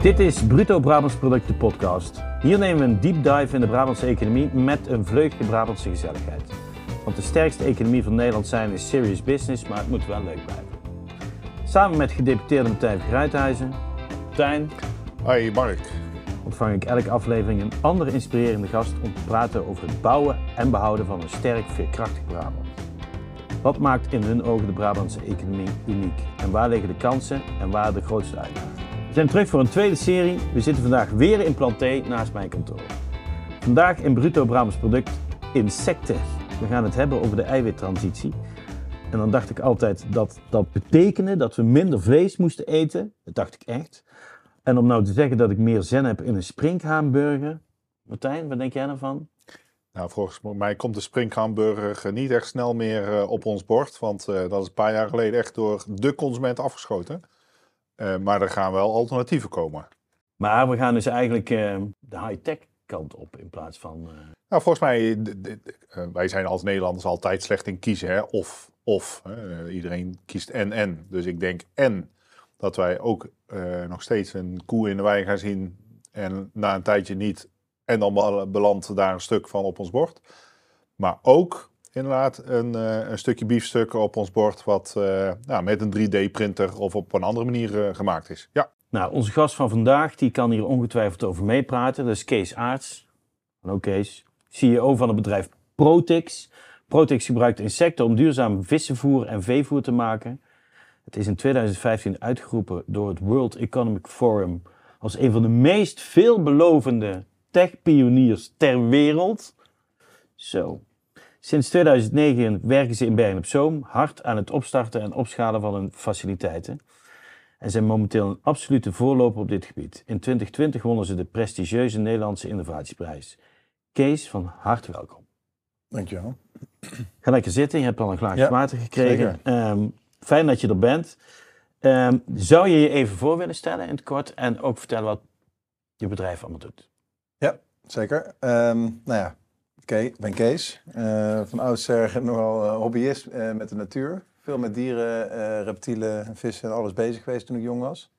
Dit is Bruto Brabants Producten Podcast. Hier nemen we een deep dive in de Brabantse economie met een vleugje Brabantse gezelligheid. Want de sterkste economie van Nederland zijn is serious business, maar het moet wel leuk blijven. Samen met gedeputeerde Martijn Gruithuizen, Martijn, Hoi Mark. ontvang ik elke aflevering een andere inspirerende gast om te praten over het bouwen en behouden van een sterk, veerkrachtig Brabant. Wat maakt in hun ogen de Brabantse economie uniek? En waar liggen de kansen en waar de grootste uitdagingen? We zijn terug voor een tweede serie. We zitten vandaag weer in Planté naast mijn kantoor. Vandaag in Bruto Brabants Product Insecten. We gaan het hebben over de eiwittransitie. En dan dacht ik altijd dat dat betekende dat we minder vlees moesten eten. Dat dacht ik echt. En om nou te zeggen dat ik meer zin heb in een sprinkhaanburger. Martijn, wat denk jij ervan? Nou, volgens mij komt de springhamburger niet echt snel meer eh, op ons bord. Want eh, dat is een paar jaar geleden echt door de consument afgeschoten. Eh, maar er gaan wel alternatieven komen. Maar we gaan dus eigenlijk eh, de high-tech kant op in plaats van. eh, Nou, volgens mij, wij zijn als Nederlanders altijd slecht in kiezen. Hè? Of, of. iedereen kiest en, en. Dus ik denk en dat wij ook nog steeds een koe in de wei gaan zien. En na een tijdje niet. En dan be- belandt daar een stuk van op ons bord. Maar ook inderdaad een, eh, een stukje biefstuk op ons bord. Wat eh, nou, met een 3D-printer of op een andere manier eh, gemaakt is. Ja. Nou, onze gast van vandaag die kan hier ongetwijfeld over meepraten. Dat is Kees Aarts. Hallo Kees. CEO van het bedrijf Protix. Protix gebruikt insecten om duurzaam vissenvoer en veevoer te maken. Het is in 2015 uitgeroepen door het World Economic Forum als een van de meest veelbelovende tech-pioniers ter wereld. Zo. Sinds 2009 werken ze in Bergen op Zoom hard aan het opstarten en opschalen van hun faciliteiten en zijn momenteel een absolute voorloper op dit gebied. In 2020 wonnen ze de prestigieuze Nederlandse Innovatieprijs. Kees, van harte welkom. Dankjewel. Ga lekker zitten, je hebt al een glaasje Ja, water gekregen. Ehm, fijn dat je er bent. Ehm, zou je je even voor willen stellen in het kort en ook vertellen wat je bedrijf allemaal doet? Zeker. Ehm, nou ja, ik ben Kees. Eh, van oudsher nogal eh, hobbyist eh, met de natuur. Veel met dieren, reptielen, vissen en alles bezig geweest toen ik jong was.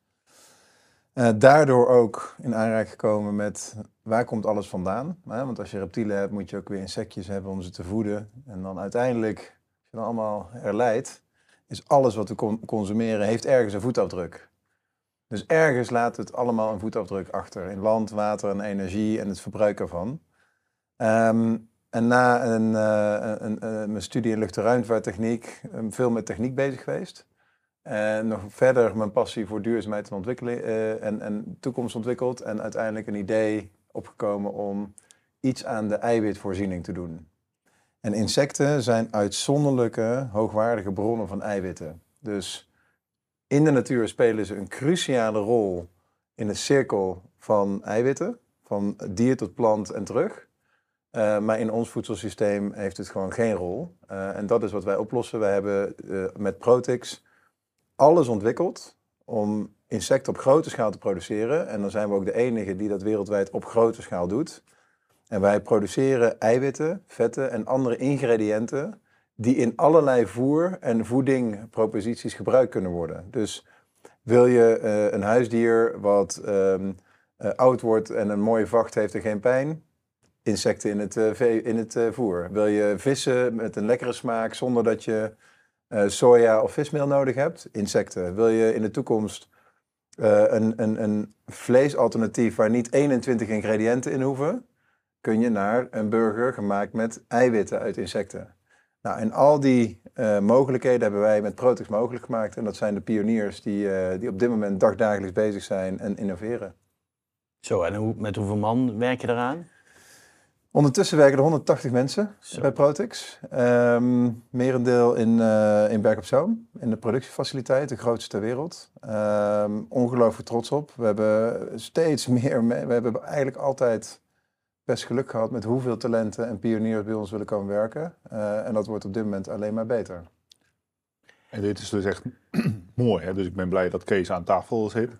Daardoor ook in aanraking gekomen met waar komt alles vandaan. Want als je reptielen hebt, moet je ook weer insectjes hebben om ze te voeden. En dan uiteindelijk, als je dan allemaal herleidt, is alles wat we con- consumeren, heeft ergens een voetafdruk. Dus ergens laat het allemaal een voetafdruk achter in land, water en energie en het verbruik ervan. Ehm, en na een, eh, een, een, mijn studie in lucht- en ruimtevaarttechniek, eh, veel met techniek bezig geweest. En nog verder mijn passie voor duurzaamheid en, eh, en, en toekomst ontwikkeld. En uiteindelijk een idee opgekomen om iets aan de eiwitvoorziening te doen. En insecten zijn uitzonderlijke, hoogwaardige bronnen van eiwitten. Dus in de natuur spelen ze een cruciale rol in de cirkel van eiwitten, van dier tot plant en terug. Uh, maar in ons voedselsysteem heeft het gewoon geen rol. Uh, en dat is wat wij oplossen. Wij hebben uh, met Protix alles ontwikkeld om insecten op grote schaal te produceren. En dan zijn we ook de enige die dat wereldwijd op grote schaal doet. En wij produceren eiwitten, vetten en andere ingrediënten die in allerlei voer- en voedingproposities gebruikt kunnen worden. Dus wil je een huisdier wat uh, oud wordt en een mooie vacht heeft en geen pijn? Insecten in het, uh, in het voer. Wil je vissen met een lekkere smaak zonder dat je soja of vismeel nodig hebt? Insecten. Wil je in de toekomst een, een, een vleesalternatief waar niet 21 ingrediënten in hoeven? Kun je naar een burger gemaakt met eiwitten uit insecten. Nou, en al die mogelijkheden hebben wij met Protix mogelijk gemaakt. En dat zijn de pioniers die, die op dit moment dagdagelijks bezig zijn en innoveren. Zo, en hoe, met hoeveel man werk je eraan? Ondertussen werken er 180 mensen Zo. bij Protix. Um, merendeel in, uh, in Berg op Zoom, in de productiefaciliteit, de grootste ter wereld. Um, ongelooflijk trots op. We hebben steeds meer, we hebben eigenlijk altijd best geluk gehad met hoeveel talenten en pioniers bij ons willen komen werken. Uh, en dat wordt op dit moment alleen maar beter. En dit is dus echt mooi. Hè? Dus ik ben blij dat Kees aan tafel zit. Er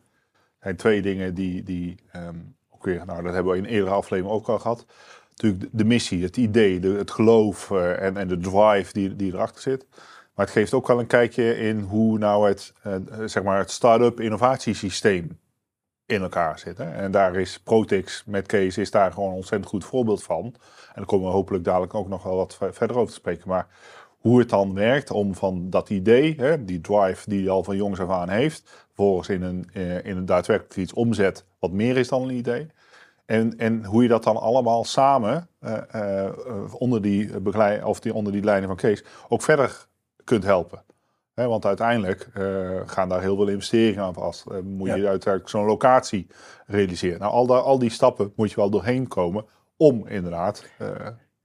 zijn twee dingen die, die um, ook weer, nou dat hebben we in eerdere aflevering ook al gehad. Natuurlijk de, missie, het idee, de, het geloof uh, en, en de drive die, die erachter zit. Maar het geeft ook wel een kijkje in hoe nou het, uh, zeg maar het start-up innovatiesysteem in elkaar zitten. En daar is Protix met Kees is daar gewoon een ontzettend goed voorbeeld van. En daar komen we hopelijk dadelijk ook nog wel wat ver- verder over te spreken. Maar hoe het dan werkt om van dat idee, hè, die drive die hij al van jongs af aan heeft, vervolgens in een, eh, in een daadwerkelijk iets omzet wat meer is dan een idee. En, en hoe je dat dan allemaal samen eh, eh, onder, die begeleid, of die, onder die leiding van Kees ook verder kunt helpen. Want uiteindelijk eh, gaan daar heel veel investeringen aan vast. Eh, moet je uiteindelijk zo'n locatie realiseren. Nou, al, al die stappen moet je wel doorheen komen om inderdaad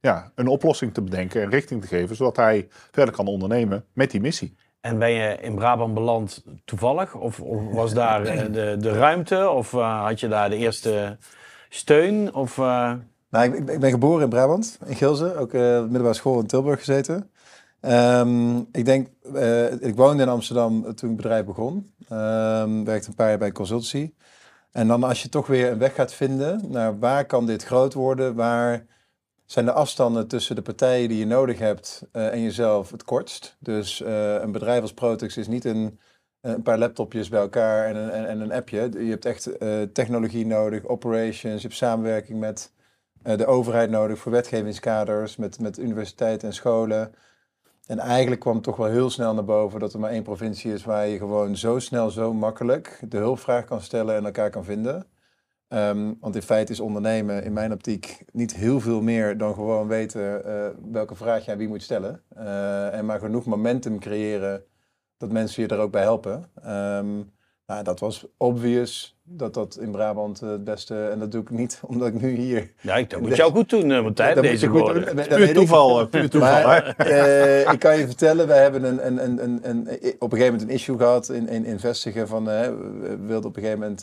ja, een oplossing te bedenken en richting te geven, zodat hij verder kan ondernemen met die missie. En ben je in Brabant beland toevallig? Of, of was daar de, de ruimte? Of had je daar de eerste steun? Of, Nou, ik, ik ben- ik geboren in Brabant, in Gilze. Ook eh, middelbare school in Tilburg gezeten. Ehm, ik denk, eh, ik woonde in Amsterdam toen het bedrijf begon. Ehm werkte een paar jaar bij consultancy. En dan als je toch weer een weg gaat vinden naar waar kan dit groot worden, waar zijn de afstanden tussen de partijen die je nodig hebt en jezelf het kortst. Dus een bedrijf als Protex is niet een, een paar laptopjes bij elkaar en een, en, en een appje. Je hebt echt eh, technologie nodig, operations, je hebt samenwerking met eh, de overheid nodig voor wetgevingskaders, met, met universiteiten en scholen. En eigenlijk kwam toch wel heel snel naar boven dat er maar één provincie is waar je gewoon zo snel, zo makkelijk de hulpvraag kan stellen en elkaar kan vinden. Ehm, want in feite is ondernemen in mijn optiek niet heel veel meer dan gewoon weten eh, welke vraag je aan wie moet stellen. En maar genoeg momentum creëren dat mensen je er ook bij helpen. Ehm, nou, dat was obvious dat dat in Brabant eh, het beste, en dat doe ik niet omdat ik nu hier ja, ik- dat moet je ook goed doen, eh, Martijn, dat deze woorden. Puur toeval, eh, puur toeval. Maar ik kan je vertellen, wij hebben een, een, een, een, een, op een gegeven moment een issue gehad in, in, in Vestigen. Van, eh, we wilden op een gegeven moment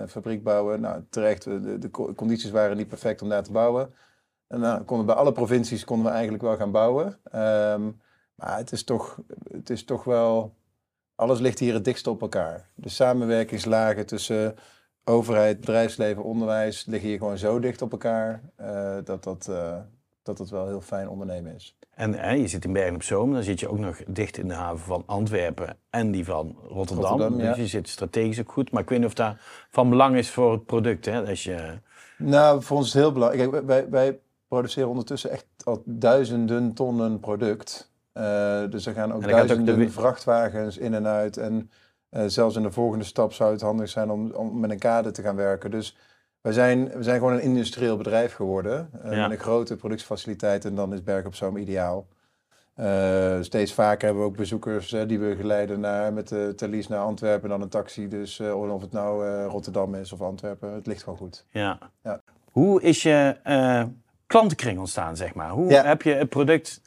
een fabriek bouwen. Nou, terecht, de, de co- condities waren niet perfect om daar te bouwen. En nou, konden bij alle provincies konden we eigenlijk wel gaan bouwen. Ehm, maar het is, toch, het is toch wel... Alles ligt hier het dichtst op elkaar. De samenwerkingslagen tussen overheid, bedrijfsleven, onderwijs... liggen hier gewoon zo dicht op elkaar... eh, dat dat... eh, dat het wel heel fijn ondernemen is. En hè, je zit in Bergen op Zoom, dan zit je ook nog dicht in de haven van Antwerpen en die van Rotterdam. Rotterdam, ja. Dus je zit strategisch ook goed. Maar ik weet niet of dat van belang is voor het product. Hè? Als je, Nou, voor ons is het heel belangrijk. Kijk, wij, wij produceren ondertussen echt al duizenden tonnen product. Eh, dus er gaan ook duizenden vrachtwagens in en uit. En eh, zelfs in de volgende stap zou het handig zijn om, om met een kade te gaan werken. Dus wij zijn, we zijn gewoon een industrieel bedrijf geworden. eh, Ja. Met een grote productiefaciliteit. En dan is Berg op Zoom ideaal. Steeds vaker hebben we ook bezoekers die we geleiden naar, met de Thalys naar Antwerpen en dan een taxi. Dus of het nou Rotterdam is of Antwerpen, het ligt gewoon goed. ja. Ja. Hoe is je klantenkring ontstaan, zeg maar? Hoe Ja. heb je het product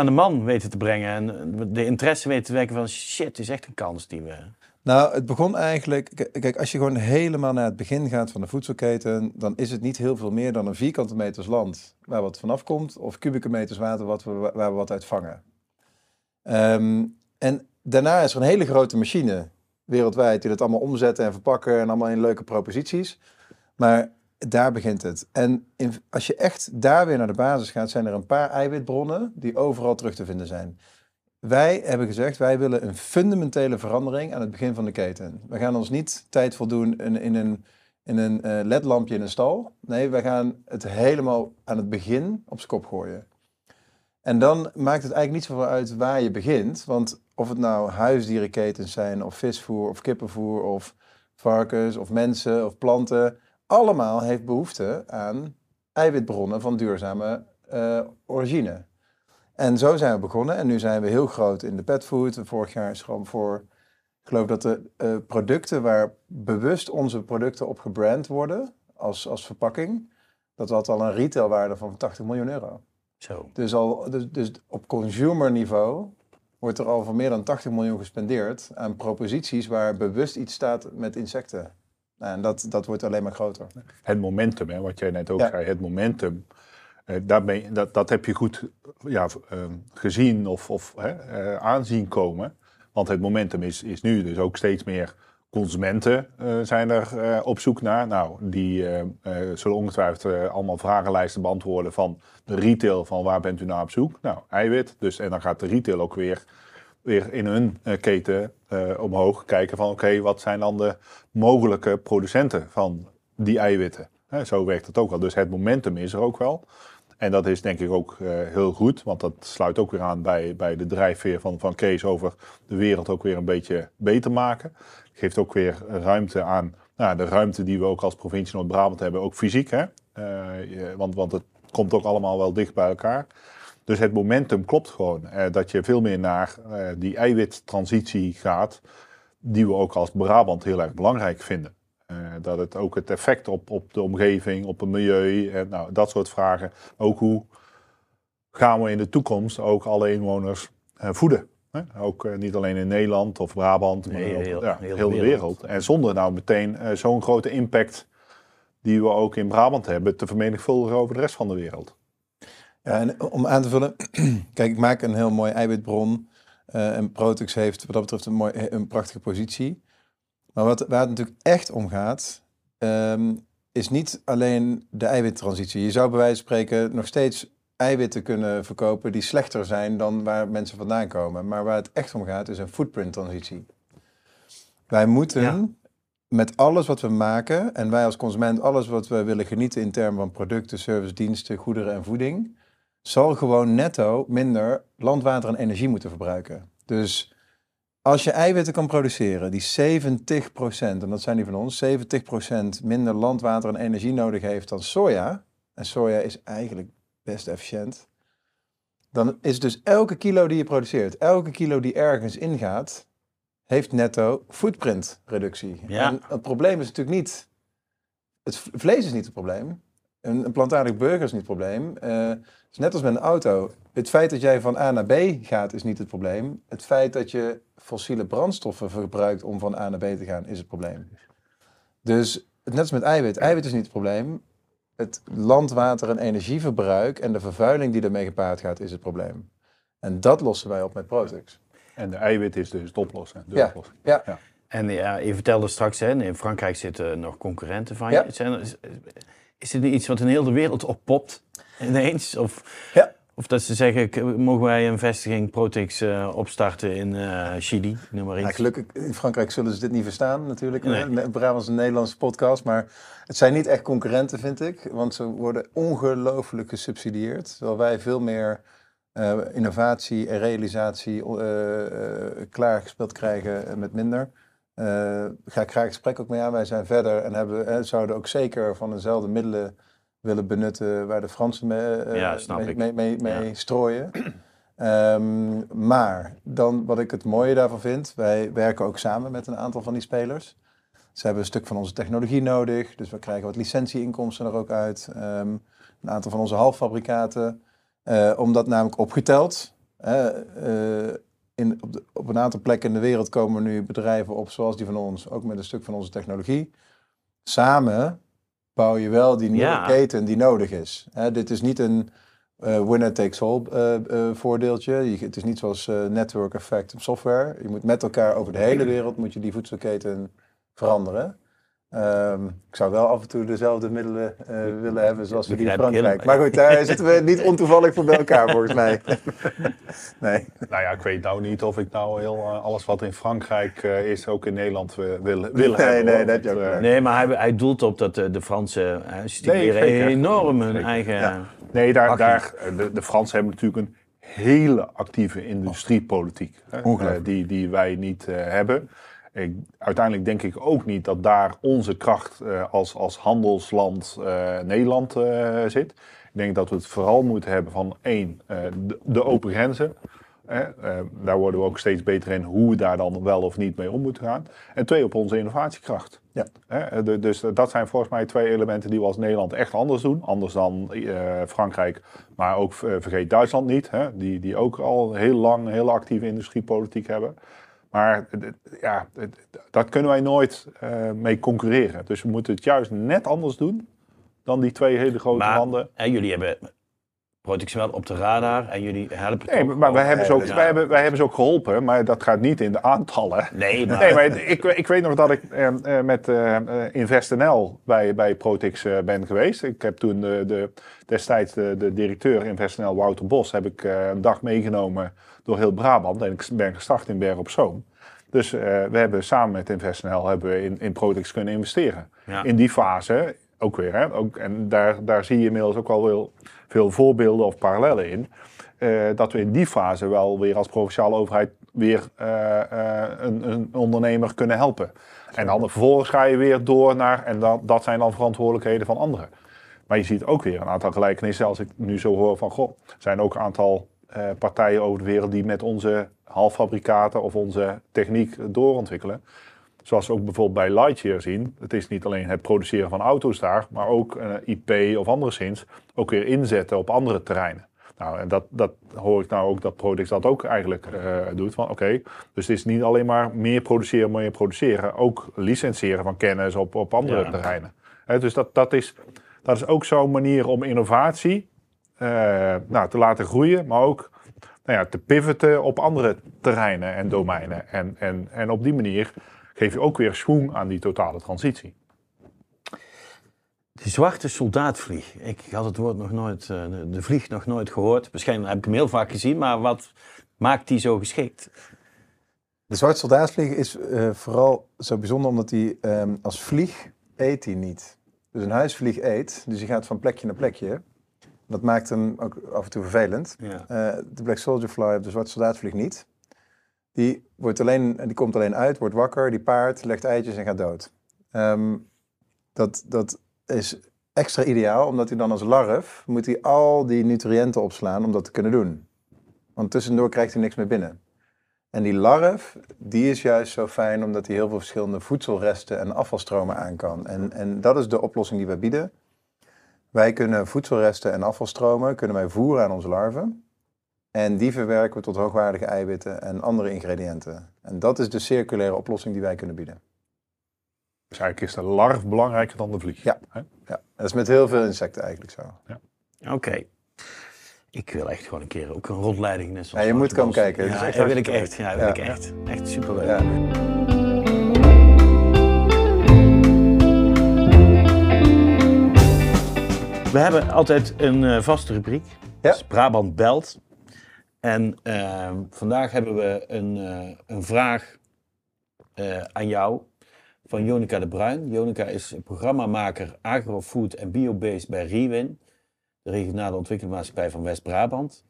aan de man weten te brengen en de interesse weten te wekken van shit, is echt een kans die we... Nou, het begon eigenlijk. Kijk, als je gewoon helemaal naar het begin gaat van de voedselketen, dan is het niet heel veel meer dan een vierkante meters land waar wat vanaf komt, of kubieke meters water wat we, waar we wat uit vangen. Ehm, en daarna is er een hele grote machine wereldwijd die dat allemaal omzetten en verpakken en allemaal in leuke proposities. Maar daar begint het. En in- als je echt daar weer naar de basis gaat, zijn er een paar eiwitbronnen die overal terug te vinden zijn. Wij hebben gezegd, wij willen een fundamentele verandering aan het begin van de keten. We gaan ons niet tijd voldoen in, in een, in een eh, ledlampje in een stal. Nee, wij gaan het helemaal aan het begin op z'n kop gooien. En dan maakt het eigenlijk niet zoveel uit waar je begint. Want of het nou huisdierenketens zijn, of visvoer, of kippenvoer, of varkens, of mensen, of planten. Allemaal heeft behoefte aan eiwitbronnen van duurzame eh, origine. En zo zijn we begonnen. En nu zijn we heel groot in de petfood. Vorig jaar is gewoon voor, ik geloof dat de eh, producten waar bewust onze producten op gebrand worden, als, als verpakking, dat had al een retailwaarde van 80 miljoen euro. Zo. Dus, al, dus, dus op consumer niveau wordt er al van meer dan 80 miljoen gespendeerd aan proposities waar bewust iets staat met insecten. Nou, en dat, dat wordt alleen maar groter. Het momentum, hè, wat jij net ook Ja. zei, het momentum. daar ben je- dat, dat heb je goed ja, eh, gezien of, of eh, aanzien komen. Want het momentum is, is nu dus ook steeds meer consumenten zijn er op zoek naar. Nou, die zullen ongetwijfeld allemaal vragenlijsten beantwoorden van de retail van waar bent u naar op zoek? Nou, eiwit. Dus, en dan gaat de retail ook weer weer in hun eh, keten eh, omhoog kijken van oké, wat zijn dan de mogelijke producenten van die eiwitten. Zo werkt het ook wel. Dus het momentum is er ook wel. En dat is denk ik ook eh, heel goed, want dat sluit ook weer aan bij, bij de drijfveer van, van Kees over de wereld ook weer een beetje beter maken. Geeft ook weer ruimte aan nou, de ruimte die we ook als provincie Noord-Brabant hebben, ook fysiek. Hè? Want, want het komt ook allemaal wel dicht bij elkaar. Dus het momentum klopt gewoon. eh, dat je veel meer naar eh, die eiwittransitie gaat, die we ook als Brabant heel erg belangrijk vinden. Eh, dat het ook het effect op, op de omgeving, op het milieu, en nou, dat soort vragen. Ook hoe gaan we in de toekomst ook alle inwoners voeden? Hè? Ook niet alleen in Nederland of Brabant, maar Nee, ook, heel- ja, heel heel, de wereld. wereld. En zonder nou meteen zo'n grote impact die we ook in Brabant hebben, te vermenigvuldigen over de rest van de wereld. Ja, en om aan te vullen, kijk, ik maak een heel mooi eiwitbron. eh, en Protux heeft wat dat betreft een, mooi, een prachtige positie. Maar wat, waar het natuurlijk echt om gaat, ehm, is niet alleen de eiwittransitie. Je zou bij wijze van spreken nog steeds eiwitten kunnen verkopen die slechter zijn dan waar mensen vandaan komen. Maar waar het echt om gaat, is een footprint-transitie. Wij moeten Ja. met alles wat we maken, en wij als consument, alles wat we willen genieten in termen van producten, service, diensten, goederen en voeding, zal gewoon netto minder land, water en energie moeten verbruiken. Dus als je eiwitten kan produceren die 70%, en dat zijn die van ons, 70% minder land, water en energie nodig heeft dan soja, en soja is eigenlijk best efficiënt, dan is dus elke kilo die je produceert, elke kilo die ergens ingaat, heeft netto footprint-reductie. Ja. En het probleem is natuurlijk niet, het vlees is niet het probleem, een, een plantaardig burger is niet het probleem. Eh, het is net als met een auto. Het feit dat jij van A naar B gaat is niet het probleem. Het feit dat je fossiele brandstoffen verbruikt om van A naar B te gaan is het probleem. Dus net als met eiwit. Eiwit is niet het probleem. Het land, water en energieverbruik en de vervuiling die ermee gepaard gaat is het probleem. En dat lossen wij op met Protux. En de eiwit is dus het oplossen. De Ja. oplossing. Ja. En ja, je vertelde straks, hè, in Frankrijk zitten nog concurrenten van je. Ja. Is, het niet iets wat in heel de wereld oppopt ineens? Of, Ja. of dat ze zeggen, mogen wij een vestiging Protix eh, opstarten in eh, Chili, noem maar Ja, iets. gelukkig, in Frankrijk zullen ze dit niet verstaan natuurlijk. Nee. Is een Nederlandse podcast, maar het zijn niet echt concurrenten vind ik. Want ze worden ongelooflijk gesubsidieerd. Terwijl wij veel meer eh, innovatie en realisatie klaargespeeld krijgen met minder. Eh ga ik graag gesprek ook mee aan. Wij zijn verder en hebben, eh, zouden ook zeker van dezelfde middelen willen benutten waar de Fransen mee, eh, Ja, mee, mee, mee, mee Ja. strooien. Ehm, maar dan wat ik het mooie daarvan vind, wij werken ook samen met een aantal van die spelers. Ze hebben een stuk van onze technologie nodig, dus we krijgen wat licentieinkomsten er ook uit. Ehm, een aantal van onze halffabrikaten. Eh, omdat namelijk opgeteld, in, op, de- op een aantal plekken in de wereld komen nu bedrijven op zoals die van ons, ook met een stuk van onze technologie. Samen bouw je wel die nieuwe Ja. keten die nodig is. Hè, dit is niet een eh, winner takes all eh, eh, voordeeltje. Je, het is niet zoals network effect op software. Je moet met elkaar over de hele wereld moet je die voedselketen veranderen. Ehm, ik zou wel af en toe dezelfde middelen eh, willen hebben zoals we die in Frankrijk. Maar goed, daar zitten we niet ontoevallig voor bij elkaar volgens mij. nee. Nou ja, ik weet nou niet of ik nou heel eh, alles wat in Frankrijk eh, is ook in Nederland wil, wil Nee, hebben. nee, hoor. dat heb je ook. Nee, maar hij, hij doelt op dat de, de Fransen uh, stimuleren zeker. enorm hun Zeker. eigen... Ja. Nee, daar, daar, de, de Fransen hebben natuurlijk een hele actieve industriepolitiek. Die, die wij niet eh, hebben. Ik, uiteindelijk denk ik ook niet dat daar onze kracht eh, als, als handelsland eh, Nederland eh, zit. Ik denk dat we het vooral moeten hebben van één, de, de open grenzen. Daar worden we ook steeds beter in hoe we daar dan wel of niet mee om moeten gaan. En twee, op onze innovatiekracht. Ja. De- dus dat zijn volgens mij twee elementen die we als Nederland echt anders doen. Anders dan Frankrijk, maar ook vergeet Duitsland niet. Hè, die, die ook al heel lang een hele actieve industriepolitiek hebben. Maar ja, dat kunnen wij nooit eh, mee concurreren. Dus we moeten het juist net anders doen dan die twee hele grote Maar landen. hè, jullie hebben Protex wel op de radar en jullie helpen Nee, maar wij ook. hebben, ze ook, Ja. wij, hebben, wij hebben ze ook geholpen, maar dat gaat niet in de aantallen. Nee, maar, Nee, maar ik, ik weet nog dat ik eh, eh, met eh eh, InvestNL bij, bij Protix eh, ben geweest. Ik heb toen de, de, destijds de, de directeur InvestNL, Wouter Bos, heb ik eh, een dag meegenomen door heel Brabant. En ik ben gestart in Berg op Zoom. Dus eh, we hebben samen met InvestNL hebben we in, in Protix kunnen investeren. Ja. In die fase ook weer. Hè? Ook, en daar, daar zie je inmiddels ook al wel veel voorbeelden of parallellen in. eh, dat we in die fase wel weer als provinciale overheid weer eh, eh, een, een ondernemer kunnen helpen. En dan vervolgens ga je weer door naar, en dan, dat zijn dan verantwoordelijkheden van anderen. Maar je ziet ook weer een aantal gelijkenissen. Als ik nu zo hoor van, goh, zijn ook een aantal partijen over de wereld die met onze halffabrikaten of onze techniek doorontwikkelen. Zoals we ook bijvoorbeeld bij Lightyear zien. Het is niet alleen het produceren van auto's daar, maar ook eh, IP of anderszins ook weer inzetten op andere terreinen. Nou, en dat, dat hoor ik nou ook dat Prodix dat ook eigenlijk eh, doet. Van oké, dus het is niet alleen maar meer produceren, meer produceren. Ook licentiëren van kennis op, op andere Ja. terreinen. Dus dat, dat, is, dat is ook zo'n manier om innovatie eh, nou, te laten groeien, maar ook nou ja, te pivoten op andere terreinen en domeinen. En, en, en op die manier geef je ook weer schoen aan die totale transitie. De zwarte soldaat-vlieg. Ik had het woord nog nooit, eh, de- vlieg nog nooit gehoord. Waarschijnlijk heb ik hem heel vaak gezien, maar wat maakt die zo geschikt? De zwarte soldaatvlieg is eh, vooral zo bijzonder omdat hij ehm, als vlieg eet hij niet. Dus een huisvlieg eet, dus hij gaat van plekje naar plekje. Dat maakt hem ook af en toe vervelend. Ja. Eh, de Black Soldier Fly op de zwarte soldaatvlieg niet. Die, wordt alleen, die komt alleen uit, wordt wakker, die paart, legt eitjes en gaat dood. Ehm, dat, dat is extra ideaal, omdat hij dan als larf moet hij al die nutriënten opslaan om dat te kunnen doen. Want tussendoor krijgt hij niks meer binnen. En die larf, die is juist zo fijn omdat hij heel veel verschillende voedselresten en afvalstromen aan kan. En, en dat is de oplossing die wij bieden. Wij kunnen voedselresten en afvalstromen kunnen wij voeren aan onze larven. En die verwerken we tot hoogwaardige eiwitten en andere ingrediënten. En dat is de circulaire oplossing die wij kunnen bieden. Dus eigenlijk is de larf belangrijker dan de vlieg. Ja. Hè? Ja, dat is met heel veel insecten eigenlijk zo. Oké. Ik wil echt gewoon een keer ook een rondleiding. Net zoals Ja, je moet komen kijken. Ja, dat wil ik echt. Ja, dat wil Ja. ik echt. Echt superleuk. Ja. We hebben altijd een eh, vaste rubriek. Ja. Dat is Brabant belt. En eh, vandaag hebben we een, eh, een vraag eh, aan jou van Jonica de Bruin. Jonica is programmamaker agrofood en biobased bij Rewin, de regionale ontwikkelingsmaatschappij van West-Brabant.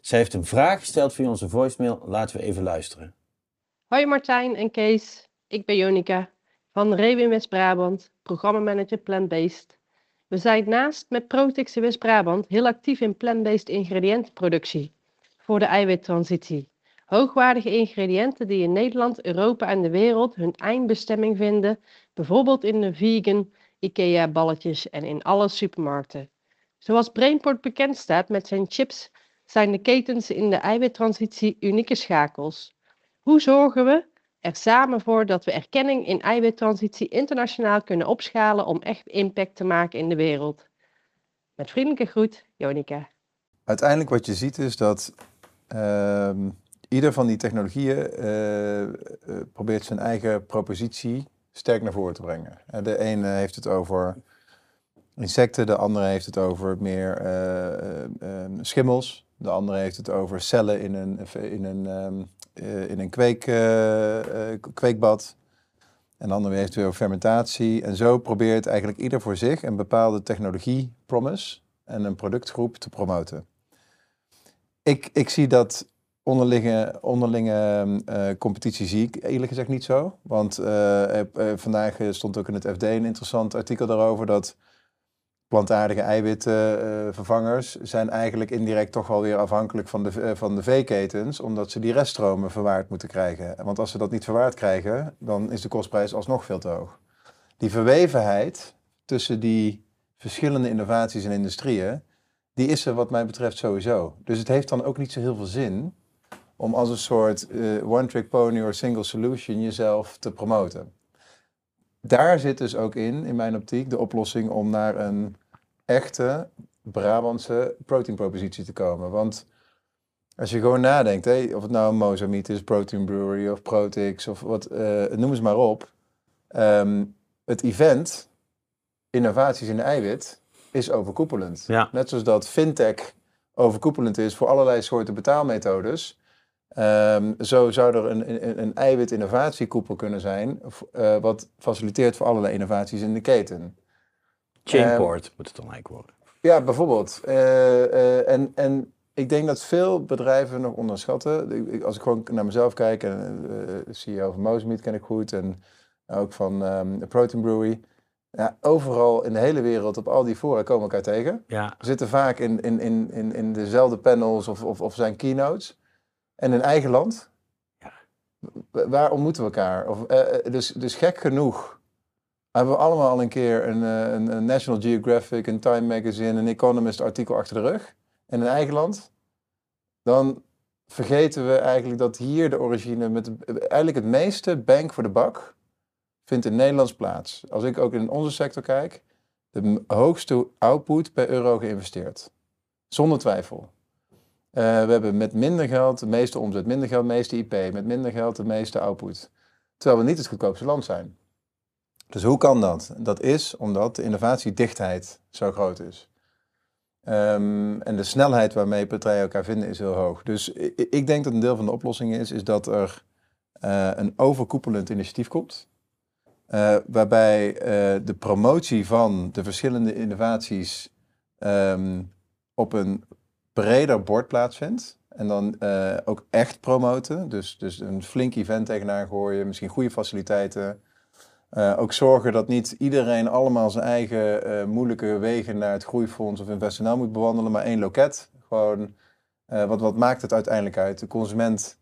Zij heeft een vraag gesteld via onze voicemail. Laten we even luisteren. Hoi Martijn en Kees, ik ben Jonica van Rewin West-Brabant, programmamanager Plant-Based. We zijn naast met Protix in West-Brabant heel actief in plant-based ingrediëntenproductie voor de eiwittransitie. Hoogwaardige ingrediënten die in Nederland, Europa en de wereld hun eindbestemming vinden, bijvoorbeeld in de vegan IKEA balletjes en in alle supermarkten. Zoals Brainport bekend staat met zijn chips, zijn de ketens in de eiwittransitie unieke schakels. Hoe zorgen we er samen voor dat we erkenning in eiwittransitie internationaal kunnen opschalen om echt impact te maken in de wereld? Met vriendelijke groet, Jonica. Uiteindelijk wat je ziet is dat ieder van die technologieën eh, eh, probeert zijn eigen propositie sterk naar voren te brengen. Eh, De ene heeft het over insecten, de andere heeft het over meer eh, eh, ehm, schimmels, de andere heeft het over cellen in een, in een, ehm, eh, in een kweek, kweekbad. En de andere heeft weer over fermentatie. En zo probeert eigenlijk ieder voor zich een bepaalde technologie promise en een productgroep te promoten. Ik, ik zie dat onderlinge, eh, competitie zie ik eerlijk gezegd niet zo. Want eh, eh, vandaag stond ook in het FD een interessant artikel daarover dat plantaardige eiwitvervangers zijn eigenlijk indirect toch wel weer afhankelijk van de, van de veeketens, omdat ze die reststromen verwaard moeten krijgen. Want als ze dat niet verwaard krijgen, dan is de kostprijs alsnog veel te hoog. Die verwevenheid tussen die verschillende innovaties en industrieën, die is er wat mij betreft sowieso. Dus het heeft dan ook niet zo heel veel zin om als een soort eh, one-trick pony of single solution jezelf te promoten. Daar zit dus ook in, in mijn optiek, de oplossing om naar een echte Brabantse proteinpropositie te komen. Want als je gewoon nadenkt, hè, of het nou een Mozambique is, Protein Brewery of Protix of wat, eh, noem eens maar op. Ehm, het event, innovaties in de eiwit, is overkoepelend. Ja. Net zoals dat fintech overkoepelend is voor allerlei soorten betaalmethodes. Ehm, zo zou er een, een, een eiwit-innovatiekoepel kunnen zijn, eh, wat faciliteert voor allerlei innovaties in de keten. Chainport moet het dan eigenlijk worden. Ja, bijvoorbeeld. Eh, eh, en, en ik denk dat veel bedrijven nog onderschatten. Ik- Als ik gewoon naar mezelf kijk, en CEO van Mozambique ken ik goed en ook van de Protein Brewery. Ja, overal in de hele wereld, op al die fora, komen we elkaar tegen. Ja, We zitten vaak in, in, in, in, in dezelfde panels of, of, of zijn keynotes. En in eigen land, Ja. wa- waar ontmoeten we elkaar? Of, eh, eh, dus, dus gek genoeg hebben we allemaal al een keer een, eh, een, een National Geographic, een Time Magazine, een Economist artikel achter de rug. En in eigen land, dan vergeten we eigenlijk dat hier de origine met eigenlijk het meeste bang voor de bak vindt in Nederlands plaats. Als ik ook in onze sector kijk, de hoogste output per euro geïnvesteerd. Zonder twijfel. Eh, we hebben met minder geld de meeste omzet, minder geld de meeste IP, met minder geld de meeste output. Terwijl we niet het goedkoopste land zijn. Dus hoe kan dat? Dat is omdat de innovatiedichtheid zo groot is. Ehm, en de snelheid waarmee partijen elkaar vinden is heel hoog. Dus ik denk dat een deel van de oplossing is, is dat er eh, een overkoepelend initiatief komt. Eh, waarbij eh, de promotie van de verschillende innovaties ehm, op een breder bord plaatsvindt. En dan eh, ook echt promoten. Dus, dus een flink event tegenaan gooien, misschien goede faciliteiten. Ook zorgen dat niet iedereen allemaal zijn eigen moeilijke wegen naar het groeifonds of InvestNL moet bewandelen, maar één loket. Gewoon, wat, wat maakt het uiteindelijk uit? De consument,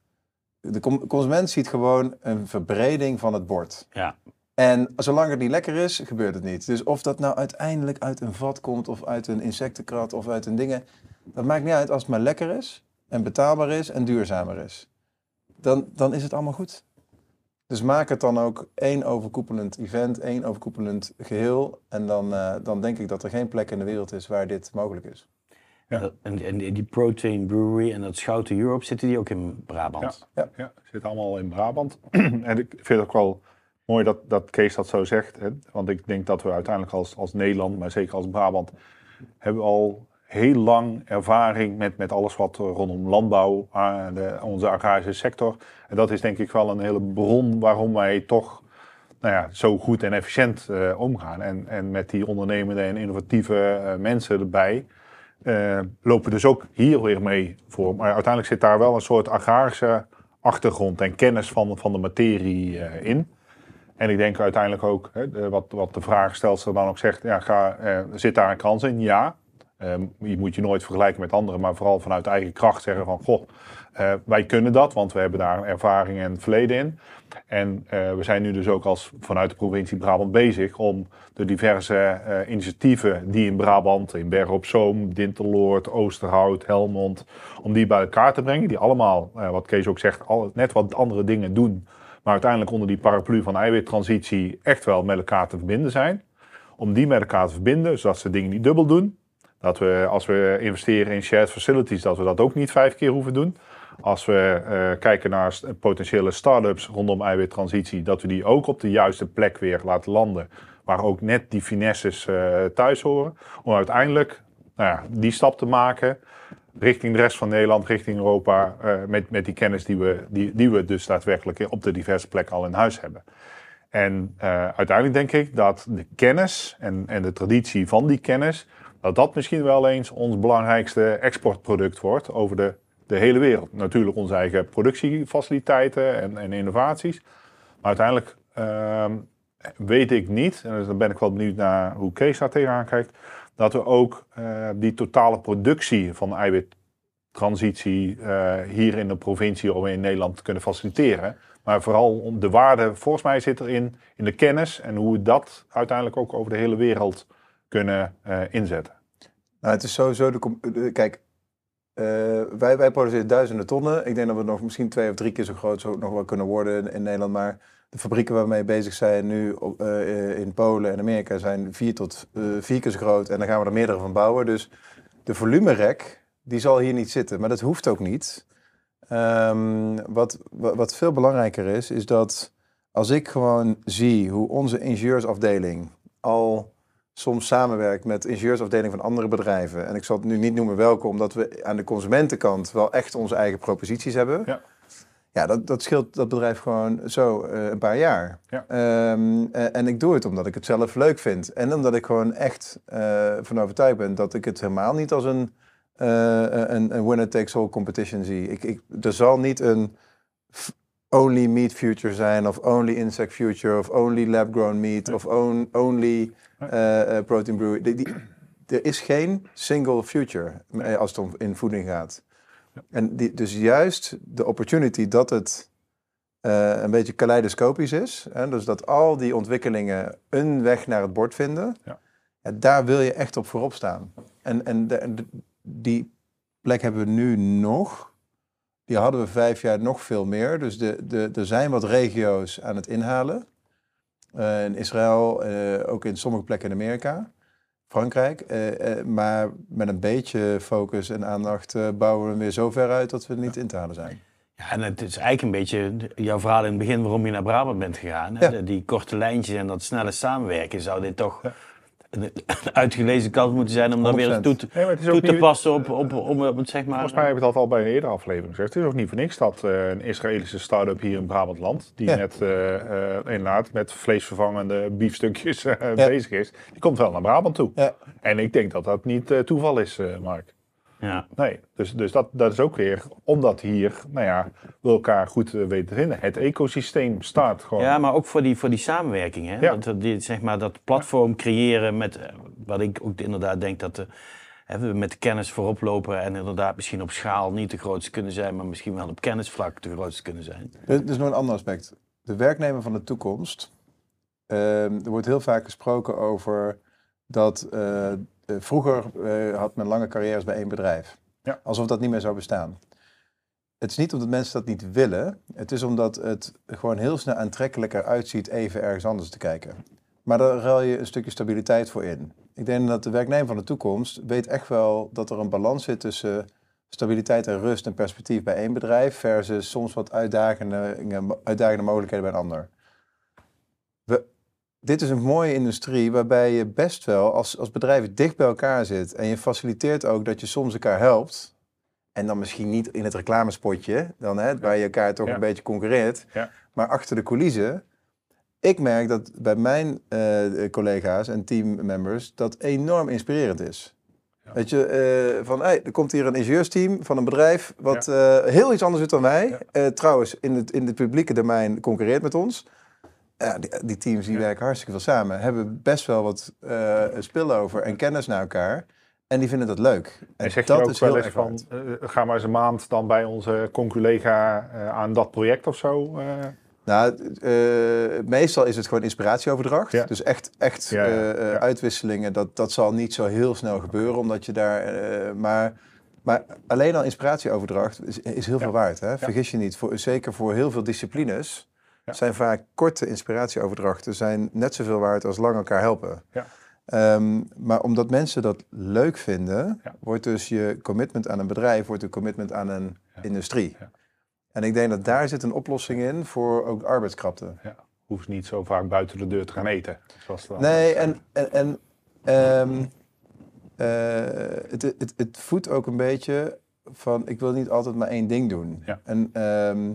de consument ziet gewoon een verbreding van het bord. ja. En zolang het niet lekker is, gebeurt het niet. Dus of dat nou uiteindelijk uit een vat komt, of uit een insectenkrat, of uit een dingen. Dat maakt niet uit als het maar lekker is, en betaalbaar is, en duurzamer is. Dan, dan is het allemaal goed. Dus maak het dan ook één overkoepelend event, één overkoepelend geheel. En dan, eh, dan denk ik dat er geen plek in de wereld is waar dit mogelijk is. Ja. En, en die Protein Brewery en dat Schouten Europe, zitten die ook in Brabant? Ja, zit allemaal in Brabant. en ik vind het ook wel mooi dat, dat Kees dat zo zegt. Hè? Want ik denk dat we uiteindelijk als, als Nederland, maar zeker als Brabant, hebben al heel lang ervaring met, met alles wat rondom landbouw, eh, de, onze agrarische sector. En dat is denk ik wel een hele bron waarom wij toch nou ja, zo goed en efficiënt eh, omgaan. En, en met die ondernemende en innovatieve eh, mensen erbij. eh, lopen dus ook hier weer mee voor. Maar uiteindelijk zit daar wel een soort agrarische achtergrond en kennis van, van de materie in. En ik denk uiteindelijk ook, hè, wat, wat de vraagstelster dan ook zegt, ja, ga, eh, zit daar een kans in? Ja. Ehm, je moet je nooit vergelijken met anderen, maar vooral vanuit eigen kracht zeggen van, goh, eh, wij kunnen dat, want we hebben daar ervaring en verleden in. En eh, we zijn nu dus ook als vanuit de provincie Brabant bezig om de diverse initiatieven die in Brabant, in Bergen op Zoom, Dinteloord, Oosterhout, Helmond, om die bij elkaar te brengen. Die allemaal, wat Kees ook zegt, al, net wat andere dingen doen. Maar uiteindelijk onder die paraplu van eiwittransitie echt wel met elkaar te verbinden zijn. Om die met elkaar te verbinden, zodat ze dingen niet dubbel doen. Dat we als we investeren in shared facilities, dat we dat ook niet vijf keer hoeven doen. Als we eh, kijken naar potentiële start-ups rondom eiwittransitie, dat we die ook op de juiste plek weer laten landen. Waar ook net die finesses eh, thuis horen. Om uiteindelijk nou ja, die stap te maken richting de rest van Nederland, richting Europa. eh, met, met die kennis die we, die, die we dus daadwerkelijk op de diverse plekken al in huis hebben. En eh, uiteindelijk denk ik dat de kennis en, en de traditie van die kennis, dat dat misschien wel eens ons belangrijkste exportproduct wordt over de, de hele wereld. Natuurlijk onze eigen productiefaciliteiten en, en innovaties. Maar uiteindelijk ehm, weet ik niet, en dus dan ben ik wel benieuwd naar hoe Kees daar tegenaan kijkt, dat we ook eh, die totale productie van eiwittransitie eh, hier in de provincie of in Nederland kunnen faciliteren. Maar vooral de waarde, volgens mij zit erin, in de kennis en hoe we dat uiteindelijk ook over de hele wereld kunnen eh, inzetten. Nou, het is sowieso de. Kijk, wij, wij produceren duizenden tonnen. Ik denk dat we nog misschien twee of drie keer zo groot zo nog wel kunnen worden in, in Nederland. Maar de fabrieken waarmee we bezig zijn nu op, eh, in Polen en Amerika zijn vier tot eh, vier keer zo groot. En dan gaan we er meerdere van bouwen. Dus de volumerek, die zal hier niet zitten. Maar dat hoeft ook niet. Ehm, wat, wa- wat veel belangrijker is, is dat als ik gewoon zie hoe onze ingenieursafdeling al soms samenwerkt met ingenieursafdeling van andere bedrijven. En ik zal het nu niet noemen welke, omdat we aan de consumentenkant wel echt onze eigen proposities hebben. Ja. Ja, dat, dat scheelt dat bedrijf gewoon zo eh, een paar jaar. Ja. Ehm, eh, en ik doe het omdat ik het zelf leuk vind. En omdat ik gewoon echt eh, van overtuigd ben dat ik het helemaal niet als een, een, een winner-takes-all competition zie. Ik, ik, er zal niet een only meat future zijn, of only insect future, of only lab-grown meat, of on- only protein brew. Die, die- er is geen single future als het om in voeding gaat. En die, dus juist de opportunity dat het eh, een beetje kaleidoscopisch is, hè, dus dat al die ontwikkelingen een weg naar het bord vinden, Ja. ja, daar wil je echt op voorop staan. En, en de- en de- die plek hebben we nu nog. Die hadden we vijf jaar nog veel meer. Dus de, de, er zijn wat regio's aan het inhalen. Eh, in Israël, eh, ook in sommige plekken in Amerika. Frankrijk. eh, eh, maar met een beetje focus en aandacht eh, bouwen we hem weer zo ver uit dat we er niet in te halen zijn. Ja, en het is eigenlijk een beetje jouw verhaal in het begin waarom je naar Brabant bent gegaan. Hè? Ja. De- Die korte lijntjes en dat snelle samenwerken. Zou dit toch een uitgelezen kans moeten zijn om dan weer 100%. toe te, Nee, maar het is toe ook te niet- passen op, op, op, op, zeg maar... Volgens mij heb ik dat al bij een eerdere aflevering gezegd. Het is ook niet voor niks dat eh, een Israëlische start-up hier in Brabantland, die Ja. net eh, eh, inderdaad met vleesvervangende biefstukjes eh, bezig is, die komt wel naar Brabant toe. Ja. En ik denk dat dat niet eh, toeval is, eh, Mark. Ja. Nee, dus, dus dat, dat is ook weer omdat hier, nou ja, we elkaar goed eh, weten te vinden. Het ecosysteem staat gewoon. Ja, maar ook voor die, voor die samenwerking. Hè? Ja. Dat, die, zeg maar, dat platform creëren met, eh, wat ik ook inderdaad denk dat de, hè, we met de kennis voorop lopen en inderdaad misschien op schaal niet de grootste kunnen zijn, maar misschien wel op kennisvlak de grootste kunnen zijn. Er is nog een ander aspect. De werknemer van de toekomst. Ehm, er wordt heel vaak gesproken over dat eh, eh, vroeger eh, had men lange carrières bij één bedrijf. Ja. Alsof dat niet meer zou bestaan. Het is niet omdat mensen dat niet willen. Het is omdat het gewoon heel snel aantrekkelijker uitziet even ergens anders te kijken. Maar daar ruil je een stukje stabiliteit voor in. Ik denk dat de werknemer van de toekomst weet echt wel dat er een balans zit tussen stabiliteit en rust en perspectief bij één bedrijf versus soms wat uitdagende, uitdagende mogelijkheden bij een ander. Dit is een mooie industrie waarbij je best wel als, als bedrijven dicht bij elkaar zit en je faciliteert ook dat je soms elkaar helpt. En dan misschien niet in het reclamespotje, dan, hè, waar je elkaar toch Ja. een beetje concurreert, Ja. maar achter de coulissen. Ik merk dat bij mijn eh, collega's en teammembers dat enorm inspirerend is. Weet je, eh, van hey, er komt hier een ingenieursteam van een bedrijf wat eh, heel iets anders doet dan wij. Trouwens, in het, in het publieke domein concurreert met ons. Ja, die, die teams die werken hartstikke veel samen. Hebben best wel wat eh spillover en kennis naar elkaar. En die vinden dat leuk. En, En zeg je dat ook is wel eens van, waard. eh, ga maar eens een maand dan bij onze conculega eh, aan dat project of zo? eh? Nou, eh, meestal is het gewoon inspiratieoverdracht. Ja. Dus echt, echt Ja, ja, eh, eh, ja. uitwisselingen, dat, dat zal niet zo heel snel gebeuren, omdat je daar... eh, maar, maar alleen al inspiratieoverdracht is, is heel veel waard. Hè? Vergis je niet, voor, zeker voor heel veel disciplines Ja. zijn vaak korte inspiratieoverdrachten zijn net zoveel waard als lang elkaar helpen. Ja. Ehm, maar omdat mensen dat leuk vinden, Ja. wordt dus je commitment aan een bedrijf, wordt een commitment aan een industrie. Ja. En ik denk dat daar zit een oplossing in voor ook arbeidskrapte. Ja, hoeft niet zo vaak buiten de deur te gaan eten. Zoals het dan Nee, en, en, en ehm, eh, het, het, het voedt ook een beetje van ik wil niet altijd maar één ding doen. Ja. En ehm,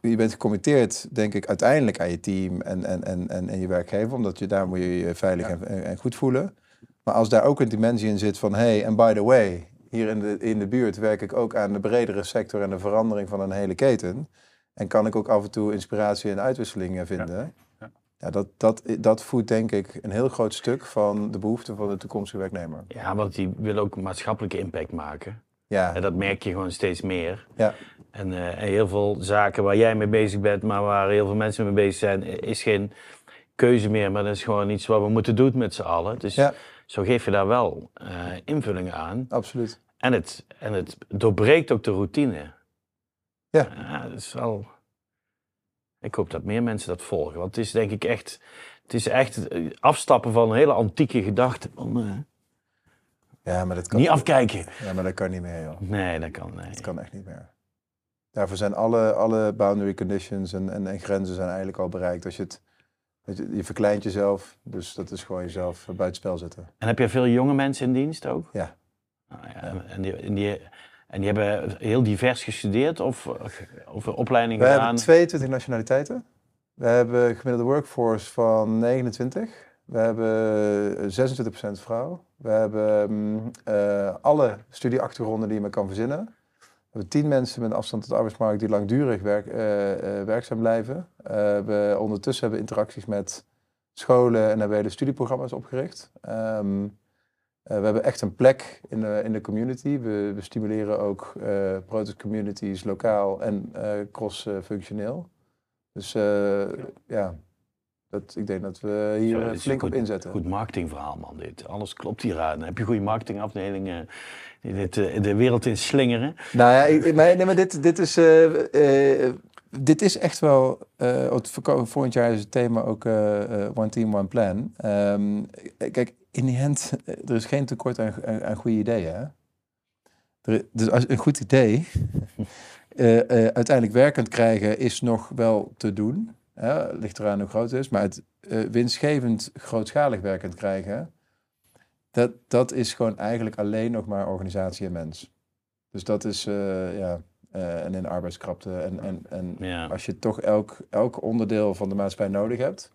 je bent gecommitteerd, denk ik, uiteindelijk aan je team en, en, en, en, en je werkgever, omdat je daar moet je je veilig Ja. en, en, en goed voelen. Maar als daar ook een dimensie in zit van hey, and by the way, hier in de, in de buurt werk ik ook aan de bredere sector en de verandering van een hele keten. En kan ik ook af en toe inspiratie en uitwisselingen vinden. Ja. Ja, dat, dat, dat voedt denk ik een heel groot stuk van de behoeften van de toekomstige werknemer. Ja, want die wil ook maatschappelijke impact maken. Ja, En dat merk je gewoon steeds meer. ja, En, eh, en heel veel zaken waar jij mee bezig bent, maar waar heel veel mensen mee bezig zijn, is geen keuze meer, maar dat is gewoon iets wat we moeten doen met z'n allen. Dus Ja. zo geef je daar wel eh, invulling aan. absoluut. En het, en het doorbreekt ook de routine. Ja. dat is wel... Ik hoop dat meer mensen dat volgen. Want het is denk ik echt, het is echt eh, afstappen van een hele antieke gedachte. Eh, Ja, maar dat kan niet afkijken. Ja, maar dat kan niet meer, joh. Nee, dat kan nee. Dat kan echt niet meer. Daarvoor zijn alle, alle boundary conditions en, en, en grenzen zijn eigenlijk al bereikt. Als je het, je, je verkleint jezelf, dus dat is gewoon jezelf buitenspel zetten. En heb je veel jonge mensen in dienst ook? Ja. Nou ja, En, die, en, die, en die hebben heel divers gestudeerd of, of een opleiding We gedaan? hebben 22 nationaliteiten. We hebben een gemiddelde workforce van 29. We hebben 26% vrouw. We hebben mm, eh, alle studieachtergronden die je maar kan verzinnen. We hebben 10 mensen met een afstand tot de arbeidsmarkt die langdurig werk, eh, eh, werkzaam blijven. Eh, we ondertussen hebben interacties met scholen en hebben we hele studieprogramma's opgericht. Ehm, eh, we hebben echt een plek in de, in de community. We, we stimuleren ook eh protest communities lokaal en eh, cross-functioneel. Dus eh, ja, dat, ik denk dat we hier eh, flink op inzetten. Goed marketingverhaal, man. Dit. Alles klopt hier aan. Dan heb je goede marketingafdelingen die dit, eh, de wereld in slingeren. Nou ja, ik, maar, nee, maar dit, dit, is, eh, eh, dit is echt wel. eh, verko- volgend jaar is het thema ook eh, eh, One Team, One Plan. Ehm, kijk, in die hand, eh, er is geen tekort aan, aan, aan goede ideeën. Hè? Er, dus als een goed idee eh, eh, uiteindelijk werkend krijgen is nog wel te doen. Hè? Ligt eraan hoe groot het is. Maar het eh, winstgevend grootschalig werkend krijgen, dat, dat is gewoon eigenlijk alleen nog maar organisatie en mens. Dus dat is, eh, ja, eh, en in arbeidskrapte. En, en, en Ja. als je toch elk, elk onderdeel van de maatschappij nodig hebt,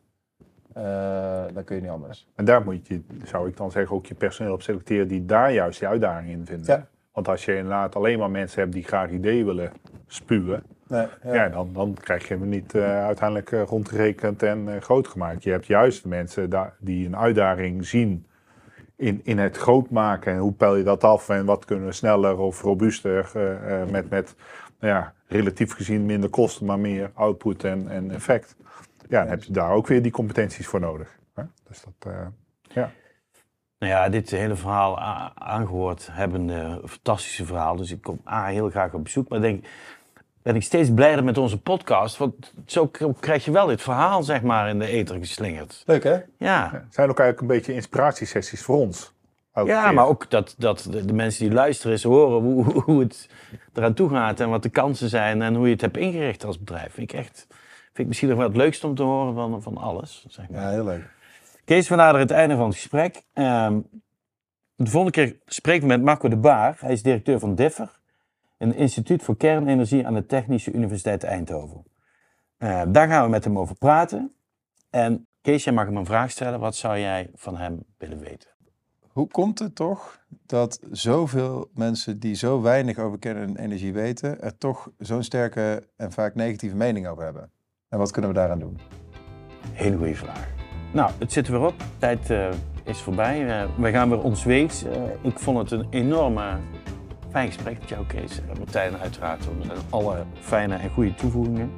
eh, dan kun je niet anders. En daar moet je, zou ik dan zeggen, ook je personeel op selecteren die daar juist die uitdaging in vinden. Ja. Want als je inderdaad alleen maar mensen hebt die graag ideeën willen spuwen, Nee, ja. dan, dan krijg je hem niet eh, uiteindelijk eh, rondgerekend en eh, groot gemaakt. Je hebt juist de mensen daar die een uitdaging zien in, in het groot maken. En hoe peil je dat af en wat kunnen we sneller of robuuster eh, eh, met, met nou ja, relatief gezien minder kosten, maar meer output en, en effect. Ja, dan heb je daar ook weer die competenties voor nodig. Hè? Dus dat, eh, ja. Nou ja, dit hele verhaal a- aangehoord hebben, eh, een fantastische verhaal. Dus ik kom A, heel graag op bezoek. Maar denk, ben ik steeds blijder met onze podcast. Want zo krijg je wel dit verhaal, zeg maar, in de ether geslingerd. Leuk hè? Ja, Het zijn ook eigenlijk een beetje inspiratiesessies voor ons. Ja keer. maar ook dat, dat de, mensen die luisteren eens horen hoe, hoe- hoe het eraan toe gaat. En wat de kansen zijn en hoe je het hebt ingericht als bedrijf. Vind ik echt, vind ik misschien nog wel het leukste om te horen van, van alles. Zeg maar. Ja, heel leuk. Kees, we naderen het einde van het gesprek. Ehm, de volgende keer spreken we met Marco de Baar. Hij is directeur van DIFFER, een instituut voor kernenergie aan de Technische Universiteit Eindhoven. Eh, daar gaan we met hem over praten. En Kees, jij mag hem een vraag stellen. Wat zou jij van hem willen weten? Hoe komt het toch dat zoveel mensen die zo weinig over kernenergie weten, er toch zo'n sterke en vaak negatieve mening over hebben? En wat kunnen we daaraan doen? Hele goede vraag. Nou, het zit er weer op. Tijd eh, is voorbij. Eh, we gaan weer ons weegs. Ik vond het een enorme fijn gesprek met jou, Kees. En Martijn uiteraard. Met alle fijne en goede toevoegingen.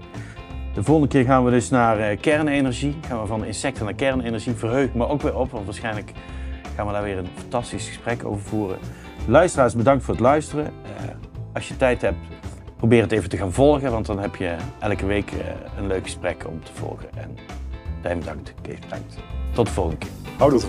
De volgende keer gaan we dus naar eh, kernenergie. Gaan we van insecten naar kernenergie. Verheug me ook weer op, want waarschijnlijk gaan we daar weer een fantastisch gesprek over voeren. Luisteraars, bedankt voor het luisteren. Eh, als je tijd hebt, probeer het even te gaan volgen, want dan heb je elke week eh, een leuk gesprek om te volgen. En Jij bedankt, Kees bedankt. Tot de volgende keer. Houdoe.